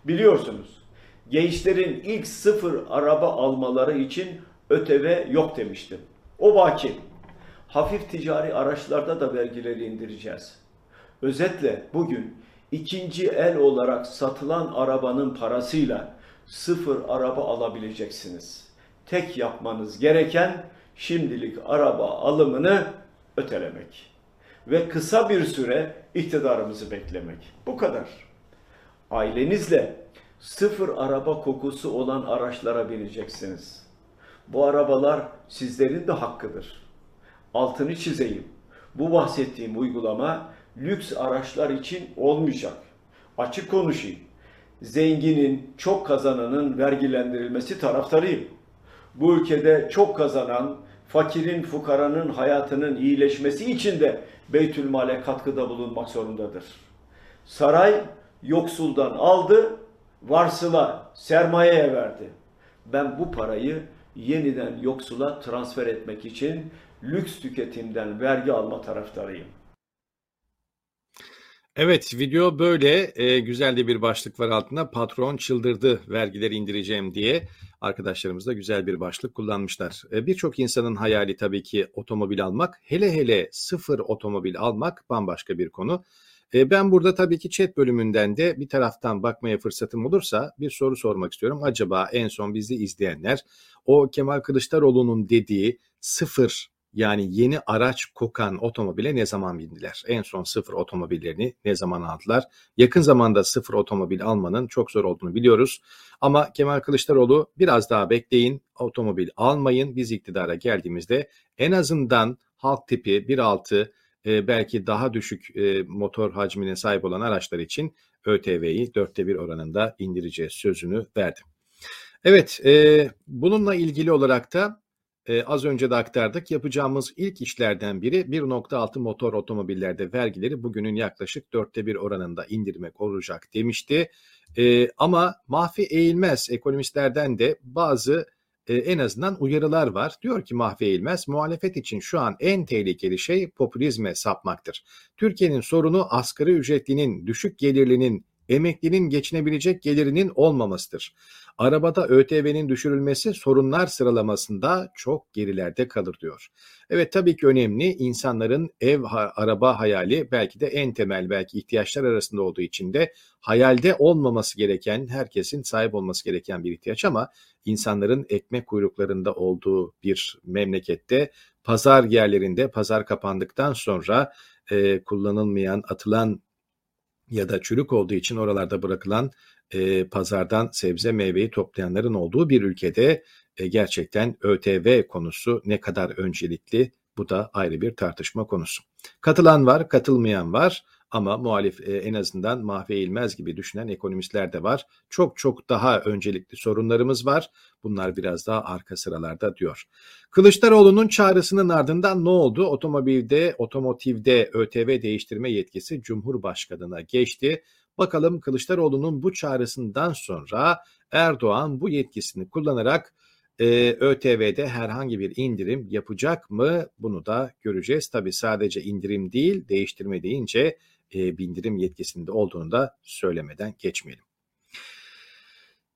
Biliyorsunuz gençlerin ilk sıfır araba almaları için ÖTV yok demiştim. O vaki. Hafif ticari araçlarda da vergileri indireceğiz. Özetle bugün ikinci el olarak satılan arabanın parasıyla sıfır araba alabileceksiniz. Tek yapmanız gereken şimdilik araba alımını ötelemek ve kısa bir süre iktidarımızı beklemek. Bu kadar. Ailenizle sıfır araba kokusu olan araçlara bineceksiniz. Bu arabalar sizlerin de hakkıdır. Altını çizeyim. Bu bahsettiğim uygulama lüks araçlar için olmayacak. Açık konuşayım. Zenginin, çok kazananın vergilendirilmesi taraftarıyım. Bu ülkede çok kazanan, fakirin, fukaranın hayatının iyileşmesi için de Beytülmal'e katkıda bulunmak zorundadır. Saray yoksuldan aldı, varsıla, sermayeye verdi. Ben bu parayı yeniden yoksula transfer etmek için lüks tüketimden vergi alma taraftarıyım. Evet video böyle e, güzel de bir başlık var altında patron çıldırdı vergileri indireceğim diye arkadaşlarımız da güzel bir başlık kullanmışlar. E, Birçok insanın hayali tabii ki otomobil almak hele hele sıfır otomobil almak bambaşka bir konu. E, ben burada tabii ki chat bölümünden de bir taraftan bakmaya fırsatım olursa bir soru sormak istiyorum. Acaba en son bizi izleyenler o Kemal Kılıçdaroğlu'nun dediği sıfır Yani yeni araç kokan otomobile ne zaman bindiler? En son sıfır otomobillerini ne zaman aldılar? Yakın zamanda sıfır otomobil almanın çok zor olduğunu biliyoruz. Ama Kemal Kılıçdaroğlu biraz daha bekleyin, otomobil almayın. Biz iktidara geldiğimizde en azından halk tipi 1.6 e, belki daha düşük e, motor hacmine sahip olan araçlar için ÖTV'yi dörtte bir oranında indireceğiz sözünü verdi. Evet, e, bununla ilgili olarak da e, az önce de aktardık. Yapacağımız ilk işlerden biri 1.6 motor otomobillerde vergileri bugünün yaklaşık dörtte bir oranında indirmek olacak demişti. E, ama Mahfi Eğilmez ekonomistlerden de bazı e, en azından uyarılar var. Diyor ki Mahfi Eğilmez, muhalefet için şu an en tehlikeli şey popülizme sapmaktır. Türkiye'nin sorunu asgari ücretlinin, düşük gelirlinin, emeklinin geçinebilecek gelirinin olmamasıdır. Arabada ÖTV'nin düşürülmesi sorunlar sıralamasında çok gerilerde kalır diyor. Evet tabii ki önemli insanların ev araba hayali belki de en temel belki ihtiyaçlar arasında olduğu için de hayalde olmaması gereken herkesin sahip olması gereken bir ihtiyaç ama insanların ekmek kuyruklarında olduğu bir memlekette pazar yerlerinde pazar kapandıktan sonra e, kullanılmayan atılan ya da çürük olduğu için oralarda bırakılan e, pazardan sebze meyveyi toplayanların olduğu bir ülkede e, gerçekten ÖTV konusu ne kadar öncelikli bu da ayrı bir tartışma konusu. Katılan var, katılmayan var ama muhalif e, en azından Mahve Eğilmez gibi düşünen ekonomistler de var. Çok çok daha öncelikli sorunlarımız var. Bunlar biraz daha arka sıralarda diyor. Kılıçdaroğlu'nun çağrısının ardından ne oldu? Otomobilde, otomotivde ÖTV değiştirme yetkisi Cumhurbaşkanı'na geçti. Bakalım Kılıçdaroğlu'nun bu çağrısından sonra Erdoğan bu yetkisini kullanarak e, ÖTV'de herhangi bir indirim yapacak mı? Bunu da göreceğiz. Tabi sadece indirim değil, değiştirme deyince e, bindirim yetkisinde olduğunu da söylemeden geçmeyelim.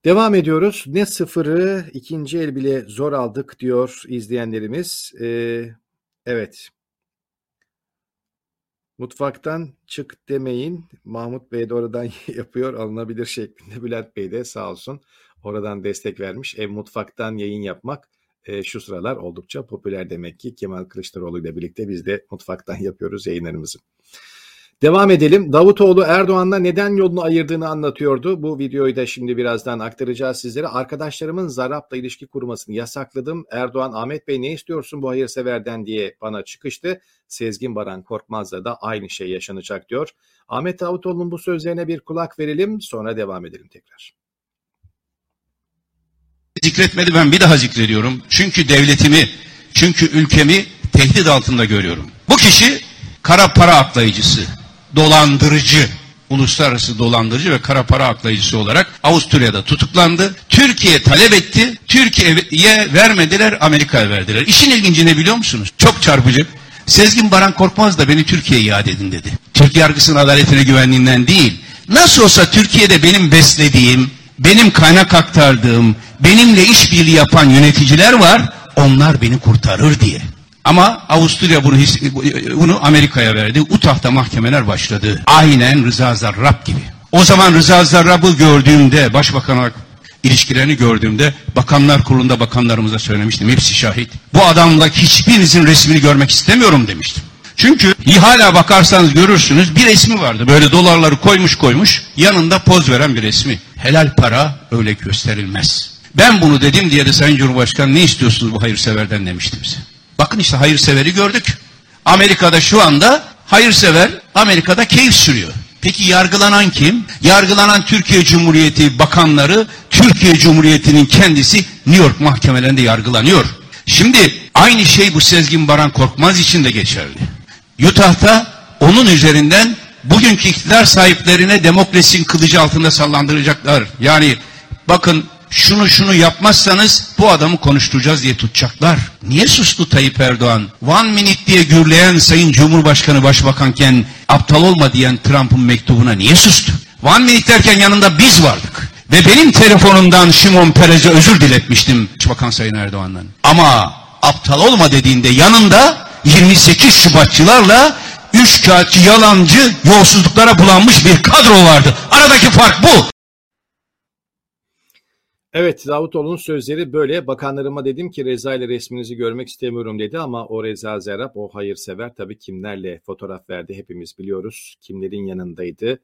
Devam ediyoruz. Ne sıfırı ikinci el bile zor aldık diyor izleyenlerimiz. Ee, evet Mutfaktan çık demeyin. Mahmut Bey de oradan yapıyor alınabilir şeklinde. Bülent Bey de sağ olsun oradan destek vermiş. Ev mutfaktan yayın yapmak e, şu sıralar oldukça popüler demek ki. Kemal Kılıçdaroğlu ile birlikte biz de mutfaktan yapıyoruz yayınlarımızı. Devam edelim. Davutoğlu Erdoğan'la neden yolunu ayırdığını anlatıyordu. Bu videoyu da şimdi birazdan aktaracağız sizlere. Arkadaşlarımın Zarap'la ilişki kurmasını yasakladım. Erdoğan Ahmet Bey ne istiyorsun bu hayırseverden diye bana çıkıştı. Sezgin Baran Korkmaz'la da aynı şey yaşanacak diyor. Ahmet Davutoğlu'nun bu sözlerine bir kulak verelim sonra devam edelim tekrar. Zikretmedi ben bir daha zikrediyorum. Çünkü devletimi, çünkü ülkemi tehdit altında görüyorum. Bu kişi kara para aklayıcısı dolandırıcı, uluslararası dolandırıcı ve kara para aklayıcısı olarak Avusturya'da tutuklandı. Türkiye talep etti. Türkiye'ye vermediler, Amerika'ya verdiler. İşin ilginci ne biliyor musunuz? Çok çarpıcı. Sezgin Baran Korkmaz da beni Türkiye'ye iade edin dedi. Türk yargısının adaletine güvenliğinden değil. Nasıl olsa Türkiye'de benim beslediğim, benim kaynak aktardığım, benimle işbirliği yapan yöneticiler var. Onlar beni kurtarır diye. Ama Avusturya bunu, bunu Amerika'ya verdi. Utah'ta mahkemeler başladı. Aynen Rıza Zarrab gibi. O zaman Rıza Zarrab'ı gördüğümde, başbakan olarak ilişkilerini gördüğümde bakanlar kurulunda bakanlarımıza söylemiştim. Hepsi şahit. Bu adamla hiçbirinizin resmini görmek istemiyorum demiştim. Çünkü hala bakarsanız görürsünüz bir resmi vardı. Böyle dolarları koymuş koymuş yanında poz veren bir resmi. Helal para öyle gösterilmez. Ben bunu dedim diye de Sayın Cumhurbaşkanı ne istiyorsunuz bu hayırseverden demiştim size. Bakın işte hayırseveri gördük. Amerika'da şu anda hayırsever Amerika'da keyif sürüyor. Peki yargılanan kim? Yargılanan Türkiye Cumhuriyeti bakanları, Türkiye Cumhuriyeti'nin kendisi New York mahkemelerinde yargılanıyor. Şimdi aynı şey bu Sezgin Baran Korkmaz için de geçerli. Utah'ta onun üzerinden bugünkü iktidar sahiplerine demokrasinin kılıcı altında sallandıracaklar. Yani bakın şunu şunu yapmazsanız bu adamı konuşturacağız diye tutacaklar. Niye sustu Tayyip Erdoğan? One minute diye gürleyen Sayın Cumhurbaşkanı Başbakanken aptal olma diyen Trump'ın mektubuna niye sustu? One minute derken yanında biz vardık. Ve benim telefonumdan Şimon Perez'e özür diletmiştim Başbakan Sayın Erdoğan'dan. Ama aptal olma dediğinde yanında 28 Şubatçılarla üç kağıtçı yalancı yolsuzluklara bulanmış bir kadro vardı. Aradaki fark bu. Evet Davutoğlu'nun sözleri böyle. Bakanlarıma dedim ki Reza ile resminizi görmek istemiyorum dedi ama o Reza Zerap o hayırsever tabii kimlerle fotoğraf verdi hepimiz biliyoruz. Kimlerin yanındaydı.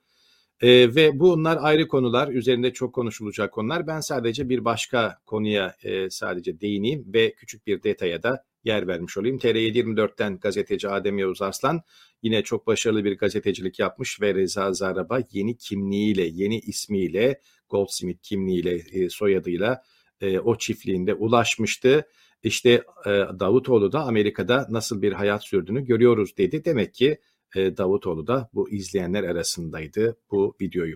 Ee, ve bunlar ayrı konular, üzerinde çok konuşulacak konular. Ben sadece bir başka konuya e, sadece değineyim ve küçük bir detaya da yer vermiş olayım. TR724'ten gazeteci Adem Yavuz Arslan yine çok başarılı bir gazetecilik yapmış ve Reza Zarab'a yeni kimliğiyle, yeni ismiyle, Goldsmith kimliğiyle, e, soyadıyla e, o çiftliğinde ulaşmıştı. İşte e, Davutoğlu da Amerika'da nasıl bir hayat sürdüğünü görüyoruz dedi. Demek ki Davutoğlu da bu izleyenler arasındaydı bu videoyu.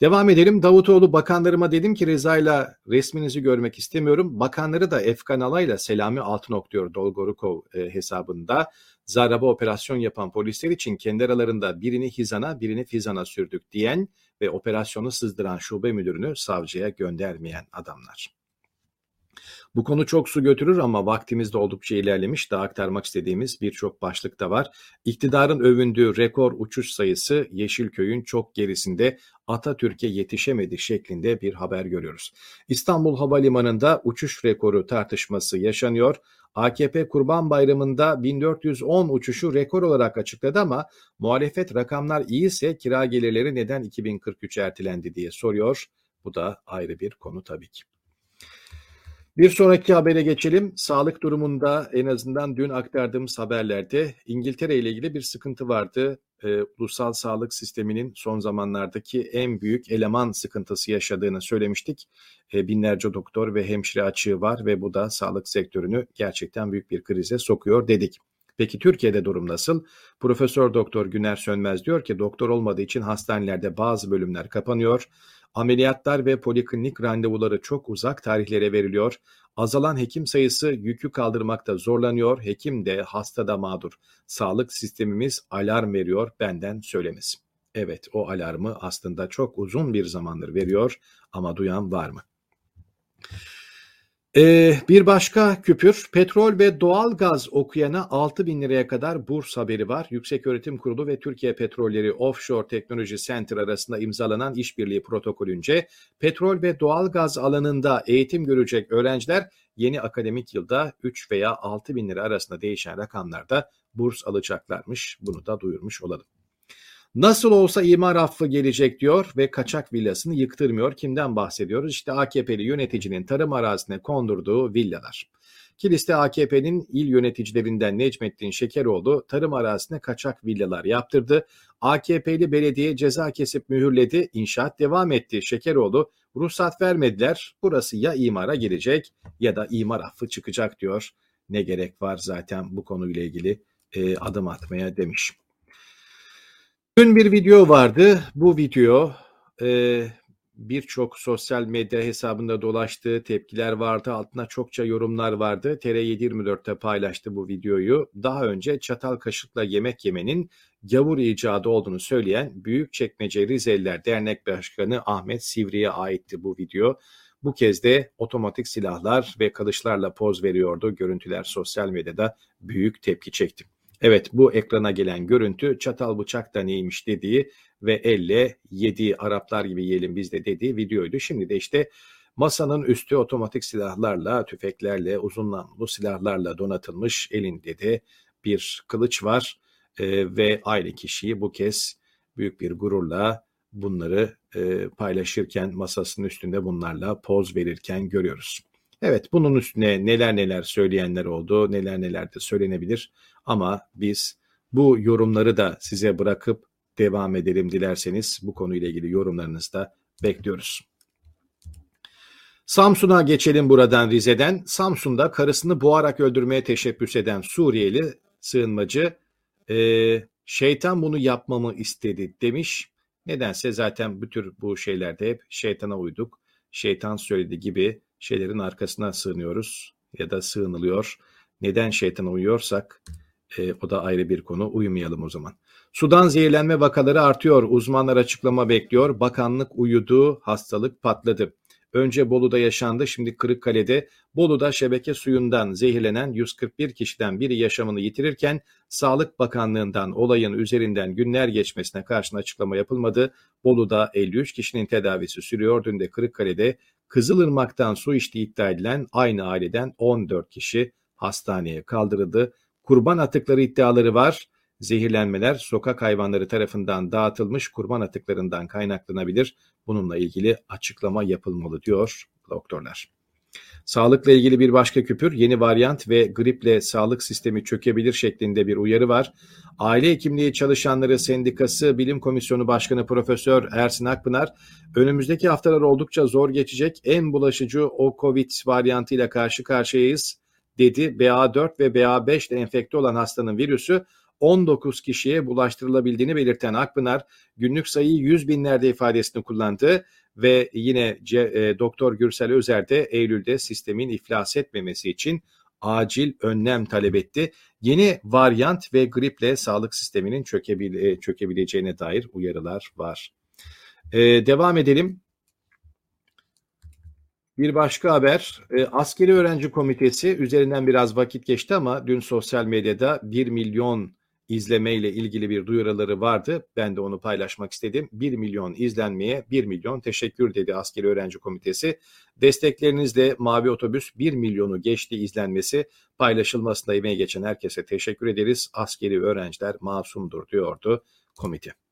Devam edelim. Davutoğlu bakanlarıma dedim ki Reza'yla resminizi görmek istemiyorum. Bakanları da Efkan Alay'la Selami Altınok diyor Dolgorukov e, hesabında. Zaraba operasyon yapan polisler için kendi aralarında birini Hizan'a birini Fizan'a sürdük diyen ve operasyonu sızdıran şube müdürünü savcıya göndermeyen adamlar. Bu konu çok su götürür ama vaktimiz de oldukça ilerlemiş. Daha aktarmak istediğimiz birçok başlık da var. İktidarın övündüğü rekor uçuş sayısı Yeşilköy'ün çok gerisinde Atatürk'e yetişemedi şeklinde bir haber görüyoruz. İstanbul Havalimanı'nda uçuş rekoru tartışması yaşanıyor. AKP Kurban Bayramı'nda 1410 uçuşu rekor olarak açıkladı ama muhalefet rakamlar iyiyse kira gelirleri neden 2043 ertelendi diye soruyor. Bu da ayrı bir konu tabii ki. Bir sonraki habere geçelim. Sağlık durumunda en azından dün aktardığımız haberlerde İngiltere ile ilgili bir sıkıntı vardı. E, ulusal sağlık sisteminin son zamanlardaki en büyük eleman sıkıntısı yaşadığını söylemiştik. E, binlerce doktor ve hemşire açığı var ve bu da sağlık sektörünü gerçekten büyük bir krize sokuyor dedik. Peki Türkiye'de durum nasıl? Profesör Doktor Güner Sönmez diyor ki doktor olmadığı için hastanelerde bazı bölümler kapanıyor. Ameliyatlar ve poliklinik randevuları çok uzak tarihlere veriliyor. Azalan hekim sayısı yükü kaldırmakta zorlanıyor. Hekim de hasta da mağdur. Sağlık sistemimiz alarm veriyor benden söylemesi. Evet o alarmı aslında çok uzun bir zamandır veriyor ama duyan var mı? Ee, bir başka küpür, petrol ve doğal gaz okuyana 6 bin liraya kadar burs haberi var. Yüksek Öğretim Kurulu ve Türkiye Petrolleri Offshore Teknoloji Center arasında imzalanan işbirliği protokolünce petrol ve doğal gaz alanında eğitim görecek öğrenciler yeni akademik yılda 3 veya 6 bin lira arasında değişen rakamlarda burs alacaklarmış. Bunu da duyurmuş olalım. Nasıl olsa imar affı gelecek diyor ve kaçak villasını yıktırmıyor. Kimden bahsediyoruz? İşte AKP'li yöneticinin tarım arazisine kondurduğu villalar. Kilis'te AKP'nin il yöneticilerinden Necmettin Şekeroğlu tarım arazisine kaçak villalar yaptırdı. AKP'li belediye ceza kesip mühürledi, inşaat devam etti. Şekeroğlu ruhsat vermediler. Burası ya imara girecek ya da imar affı çıkacak diyor. Ne gerek var zaten bu konuyla ilgili e, adım atmaya demiş. Dün bir video vardı. Bu video e, birçok sosyal medya hesabında dolaştı. Tepkiler vardı. Altına çokça yorumlar vardı. TR724'te paylaştı bu videoyu. Daha önce çatal kaşıkla yemek yemenin gavur icadı olduğunu söyleyen Büyükçekmece Rizeliler Dernek Başkanı Ahmet Sivri'ye aitti bu video. Bu kez de otomatik silahlar ve kılıçlarla poz veriyordu. Görüntüler sosyal medyada büyük tepki çekti. Evet bu ekrana gelen görüntü çatal bıçak da neymiş dediği ve elle yediği Araplar gibi yiyelim biz de dediği videoydu. Şimdi de işte masanın üstü otomatik silahlarla, tüfeklerle, uzun namlulu silahlarla donatılmış elinde de bir kılıç var e, ve aynı kişiyi bu kez büyük bir gururla bunları e, paylaşırken masasının üstünde bunlarla poz verirken görüyoruz. Evet bunun üstüne neler neler söyleyenler oldu, neler neler de söylenebilir ama biz bu yorumları da size bırakıp devam edelim dilerseniz bu konuyla ilgili yorumlarınızı da bekliyoruz. Samsun'a geçelim buradan Rize'den. Samsun'da karısını boğarak öldürmeye teşebbüs eden Suriyeli sığınmacı e, şeytan bunu yapmamı istedi demiş. Nedense zaten bu tür bu şeylerde hep şeytana uyduk. Şeytan söyledi gibi şeylerin arkasına sığınıyoruz ya da sığınılıyor. Neden şeytana uyuyorsak e, o da ayrı bir konu. Uyumayalım o zaman. Sudan zehirlenme vakaları artıyor. Uzmanlar açıklama bekliyor. Bakanlık uyudu, hastalık patladı. Önce Bolu'da yaşandı, şimdi Kırıkkale'de. Bolu'da şebeke suyundan zehirlenen 141 kişiden biri yaşamını yitirirken Sağlık Bakanlığı'ndan olayın üzerinden günler geçmesine karşın açıklama yapılmadı. Bolu'da 53 kişinin tedavisi sürüyor. Dün de Kırıkkale'de Kızılırmak'tan su içtiği iddia edilen aynı aileden 14 kişi hastaneye kaldırıldı. Kurban atıkları iddiaları var. Zehirlenmeler sokak hayvanları tarafından dağıtılmış kurban atıklarından kaynaklanabilir. Bununla ilgili açıklama yapılmalı diyor doktorlar. Sağlıkla ilgili bir başka küpür yeni varyant ve griple sağlık sistemi çökebilir şeklinde bir uyarı var. Aile Hekimliği Çalışanları Sendikası Bilim Komisyonu Başkanı Profesör Ersin Akpınar önümüzdeki haftalar oldukça zor geçecek en bulaşıcı o Covid varyantıyla karşı karşıyayız dedi. BA4 ve BA5 ile enfekte olan hastanın virüsü 19 kişiye bulaştırılabildiğini belirten Akpınar günlük sayıyı 100 binlerde ifadesini kullandı ve yine e, Doktor Gürsel Özer de Eylül'de sistemin iflas etmemesi için acil önlem talep etti. Yeni varyant ve griple sağlık sisteminin çökebile, çökebileceğine dair uyarılar var. Ee, devam edelim. Bir başka haber, e, Askeri Öğrenci Komitesi üzerinden biraz vakit geçti ama dün sosyal medyada 1 milyon izlemeyle ilgili bir duyuruları vardı. Ben de onu paylaşmak istedim. 1 milyon izlenmeye 1 milyon teşekkür dedi Askeri Öğrenci Komitesi. Desteklerinizle Mavi Otobüs 1 milyonu geçti izlenmesi paylaşılmasında emeği geçen herkese teşekkür ederiz. Askeri öğrenciler masumdur diyordu komite.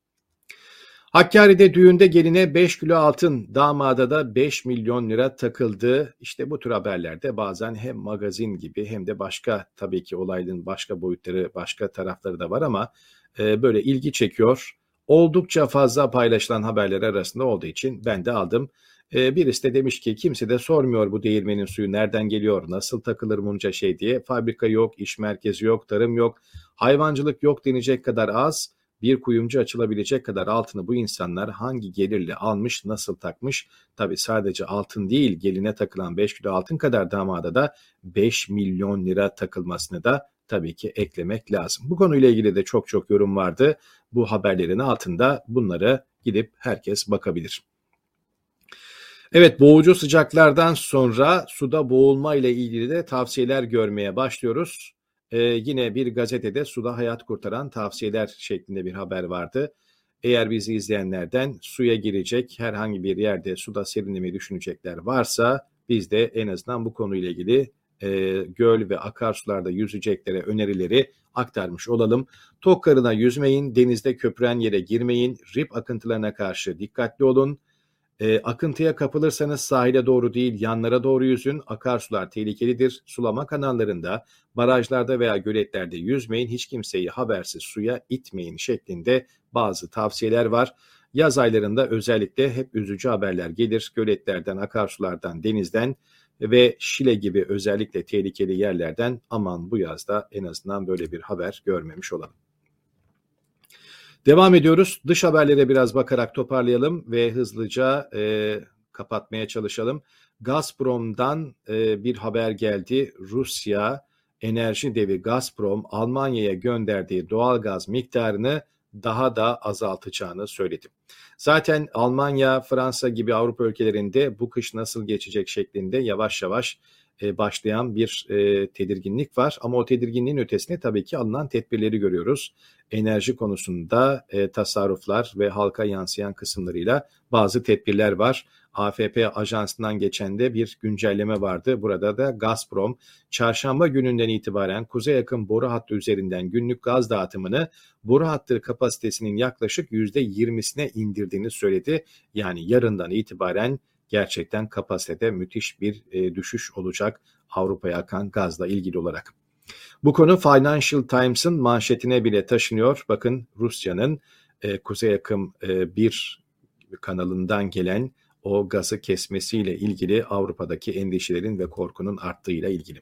Hakkari'de düğünde geline 5 kilo altın, damada da 5 milyon lira takıldı. İşte bu tür haberlerde bazen hem magazin gibi hem de başka tabii ki olayın başka boyutları, başka tarafları da var ama e, böyle ilgi çekiyor. Oldukça fazla paylaşılan haberler arasında olduğu için ben de aldım. E, birisi de demiş ki kimse de sormuyor bu değirmenin suyu nereden geliyor, nasıl takılır bunca şey diye. Fabrika yok, iş merkezi yok, tarım yok, hayvancılık yok denecek kadar az bir kuyumcu açılabilecek kadar altını bu insanlar hangi gelirle almış, nasıl takmış? Tabi sadece altın değil, geline takılan 5 kilo altın kadar damada da 5 milyon lira takılmasını da tabii ki eklemek lazım. Bu konuyla ilgili de çok çok yorum vardı. Bu haberlerin altında bunları gidip herkes bakabilir. Evet boğucu sıcaklardan sonra suda boğulma ile ilgili de tavsiyeler görmeye başlıyoruz. Ee, yine bir gazetede suda hayat kurtaran tavsiyeler şeklinde bir haber vardı. Eğer bizi izleyenlerden suya girecek herhangi bir yerde suda serinlemeyi düşünecekler varsa biz de en azından bu konuyla ilgili e, göl ve akarsularda yüzeceklere önerileri aktarmış olalım. Tok karına yüzmeyin, denizde köpüren yere girmeyin, rip akıntılarına karşı dikkatli olun. E, akıntıya kapılırsanız sahile doğru değil yanlara doğru yüzün. Akarsular tehlikelidir. Sulama kanallarında, barajlarda veya göletlerde yüzmeyin. Hiç kimseyi habersiz suya itmeyin şeklinde bazı tavsiyeler var. Yaz aylarında özellikle hep üzücü haberler gelir. Göletlerden, akarsulardan, denizden ve Şile gibi özellikle tehlikeli yerlerden aman bu yazda en azından böyle bir haber görmemiş olalım. Devam ediyoruz. Dış haberlere biraz bakarak toparlayalım ve hızlıca e, kapatmaya çalışalım. Gazprom'dan e, bir haber geldi. Rusya enerji devi Gazprom Almanya'ya gönderdiği doğal gaz miktarını daha da azaltacağını söyledi. Zaten Almanya, Fransa gibi Avrupa ülkelerinde bu kış nasıl geçecek şeklinde yavaş yavaş e, başlayan bir e, tedirginlik var. Ama o tedirginliğin ötesine tabii ki alınan tedbirleri görüyoruz. Enerji konusunda e, tasarruflar ve halka yansıyan kısımlarıyla bazı tedbirler var. AFP ajansından geçen de bir güncelleme vardı. Burada da Gazprom çarşamba gününden itibaren kuzey yakın boru hattı üzerinden günlük gaz dağıtımını boru hattı kapasitesinin yaklaşık %20'sine indirdiğini söyledi. Yani yarından itibaren gerçekten kapasitede müthiş bir e, düşüş olacak Avrupa'ya akan gazla ilgili olarak. Bu konu Financial Times'ın manşetine bile taşınıyor. Bakın Rusya'nın e, Kuzey Akım e, kanalından gelen o gazı kesmesiyle ilgili Avrupa'daki endişelerin ve korkunun arttığıyla ilgili.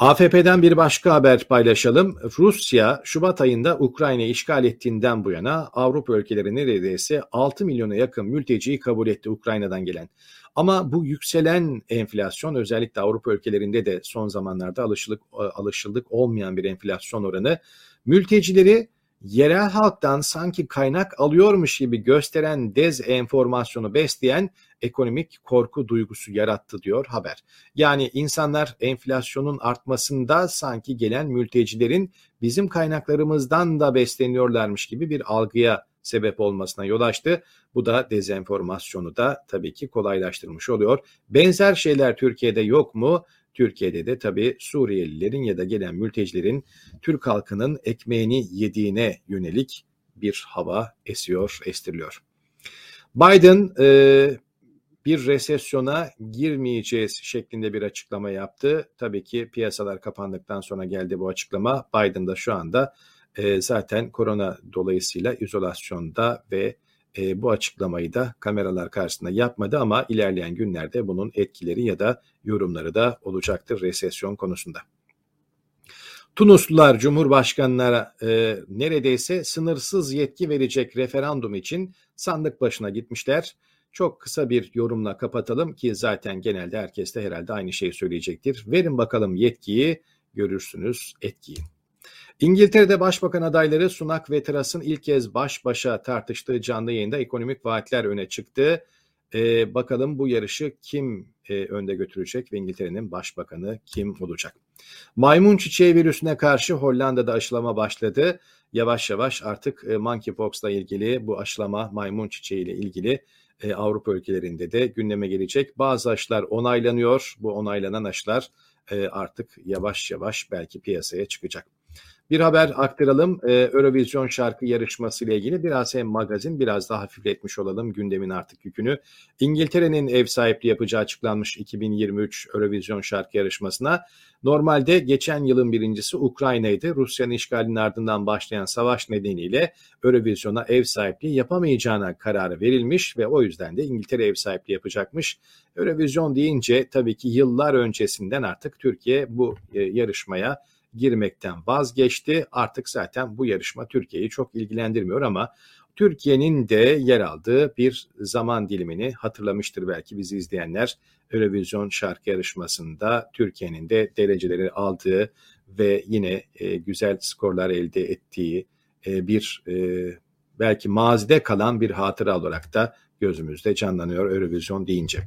AFP'den bir başka haber paylaşalım. Rusya Şubat ayında Ukrayna işgal ettiğinden bu yana Avrupa ülkeleri neredeyse 6 milyona yakın mülteciyi kabul etti Ukrayna'dan gelen. Ama bu yükselen enflasyon özellikle Avrupa ülkelerinde de son zamanlarda alışılık alışıldık olmayan bir enflasyon oranı mültecileri yerel halktan sanki kaynak alıyormuş gibi gösteren dezenformasyonu besleyen ekonomik korku duygusu yarattı diyor haber. Yani insanlar enflasyonun artmasında sanki gelen mültecilerin bizim kaynaklarımızdan da besleniyorlarmış gibi bir algıya sebep olmasına yol açtı. Bu da dezenformasyonu da tabii ki kolaylaştırmış oluyor. Benzer şeyler Türkiye'de yok mu? Türkiye'de de tabii Suriyelilerin ya da gelen mültecilerin Türk halkının ekmeğini yediğine yönelik bir hava esiyor, estiriliyor. Biden e, bir resesyona girmeyeceğiz şeklinde bir açıklama yaptı. Tabii ki piyasalar kapandıktan sonra geldi bu açıklama. Biden da şu anda e, zaten korona dolayısıyla izolasyonda ve e, bu açıklamayı da kameralar karşısında yapmadı ama ilerleyen günlerde bunun etkileri ya da yorumları da olacaktır resesyon konusunda. Tunuslular Cumhurbaşkanlara e, neredeyse sınırsız yetki verecek referandum için sandık başına gitmişler. Çok kısa bir yorumla kapatalım ki zaten genelde herkes de herhalde aynı şeyi söyleyecektir. Verin bakalım yetkiyi, görürsünüz etkiyi. İngiltere'de başbakan adayları Sunak ve Truss'ın ilk kez baş başa tartıştığı canlı yayında ekonomik vaatler öne çıktı. Ee, bakalım bu yarışı kim e, önde götürecek ve İngiltere'nin başbakanı kim olacak? Maymun çiçeği virüsüne karşı Hollanda'da aşılama başladı. Yavaş yavaş artık e, monkeypox ile ilgili bu aşılama maymun çiçeği ile ilgili e, Avrupa ülkelerinde de gündeme gelecek. Bazı aşılar onaylanıyor. Bu onaylanan aşılar e, artık yavaş yavaş belki piyasaya çıkacak. Bir haber aktaralım. Ee, Eurovision şarkı yarışması ile ilgili biraz hem magazin biraz daha hafifletmiş olalım gündemin artık yükünü. İngiltere'nin ev sahipliği yapacağı açıklanmış 2023 Eurovision şarkı yarışmasına. Normalde geçen yılın birincisi Ukrayna'ydı. Rusya'nın işgalinin ardından başlayan savaş nedeniyle Eurovision'a ev sahipliği yapamayacağına kararı verilmiş ve o yüzden de İngiltere ev sahipliği yapacakmış. Eurovision deyince tabii ki yıllar öncesinden artık Türkiye bu e, yarışmaya girmekten vazgeçti. Artık zaten bu yarışma Türkiye'yi çok ilgilendirmiyor ama Türkiye'nin de yer aldığı bir zaman dilimini hatırlamıştır belki bizi izleyenler. Eurovision şarkı yarışmasında Türkiye'nin de dereceleri aldığı ve yine e, güzel skorlar elde ettiği e, bir e, belki mazide kalan bir hatıra olarak da gözümüzde canlanıyor Eurovision deyince.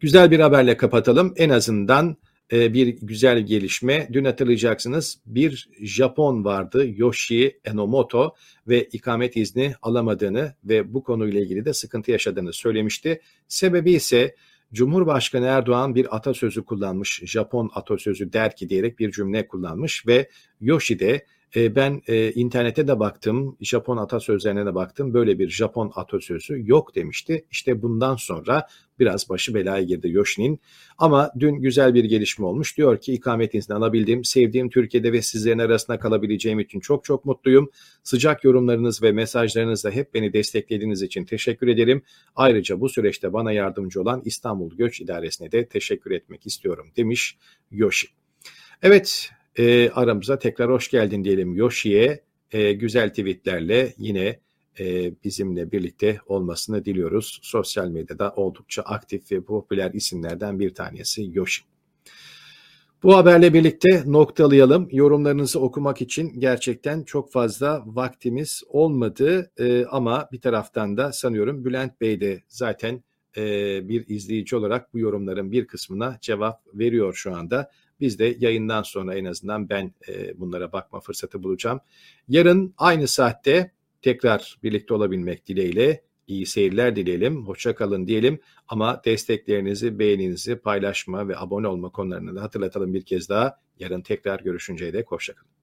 Güzel bir haberle kapatalım. En azından bir güzel gelişme. Dün hatırlayacaksınız bir Japon vardı Yoshi Enomoto ve ikamet izni alamadığını ve bu konuyla ilgili de sıkıntı yaşadığını söylemişti. Sebebi ise Cumhurbaşkanı Erdoğan bir atasözü kullanmış. Japon atasözü der ki diyerek bir cümle kullanmış ve Yoshi de e, ben e, internete de baktım, Japon atasözlerine de baktım. Böyle bir Japon atasözü yok demişti. İşte bundan sonra biraz başı belaya girdi Yoshi'nin. Ama dün güzel bir gelişme olmuş. Diyor ki ikamet izni alabildim. Sevdiğim Türkiye'de ve sizlerin arasında kalabileceğim için çok çok mutluyum. Sıcak yorumlarınız ve mesajlarınızla hep beni desteklediğiniz için teşekkür ederim. Ayrıca bu süreçte bana yardımcı olan İstanbul Göç İdaresi'ne de teşekkür etmek istiyorum demiş Yoshi. Evet e, aramıza tekrar hoş geldin diyelim Yoshi'ye. E, güzel tweetlerle yine e, bizimle birlikte olmasını diliyoruz. Sosyal medyada oldukça aktif ve popüler isimlerden bir tanesi Yoshi. Bu haberle birlikte noktalayalım. Yorumlarınızı okumak için gerçekten çok fazla vaktimiz olmadı e, ama bir taraftan da sanıyorum Bülent Bey de zaten e, bir izleyici olarak bu yorumların bir kısmına cevap veriyor şu anda. Biz de yayından sonra en azından ben e, bunlara bakma fırsatı bulacağım. Yarın aynı saatte tekrar birlikte olabilmek dileğiyle iyi seyirler dileyelim. Hoşça kalın diyelim ama desteklerinizi, beğeninizi paylaşma ve abone olma konularını da hatırlatalım bir kez daha. Yarın tekrar görüşünceye dek hoşça kalın.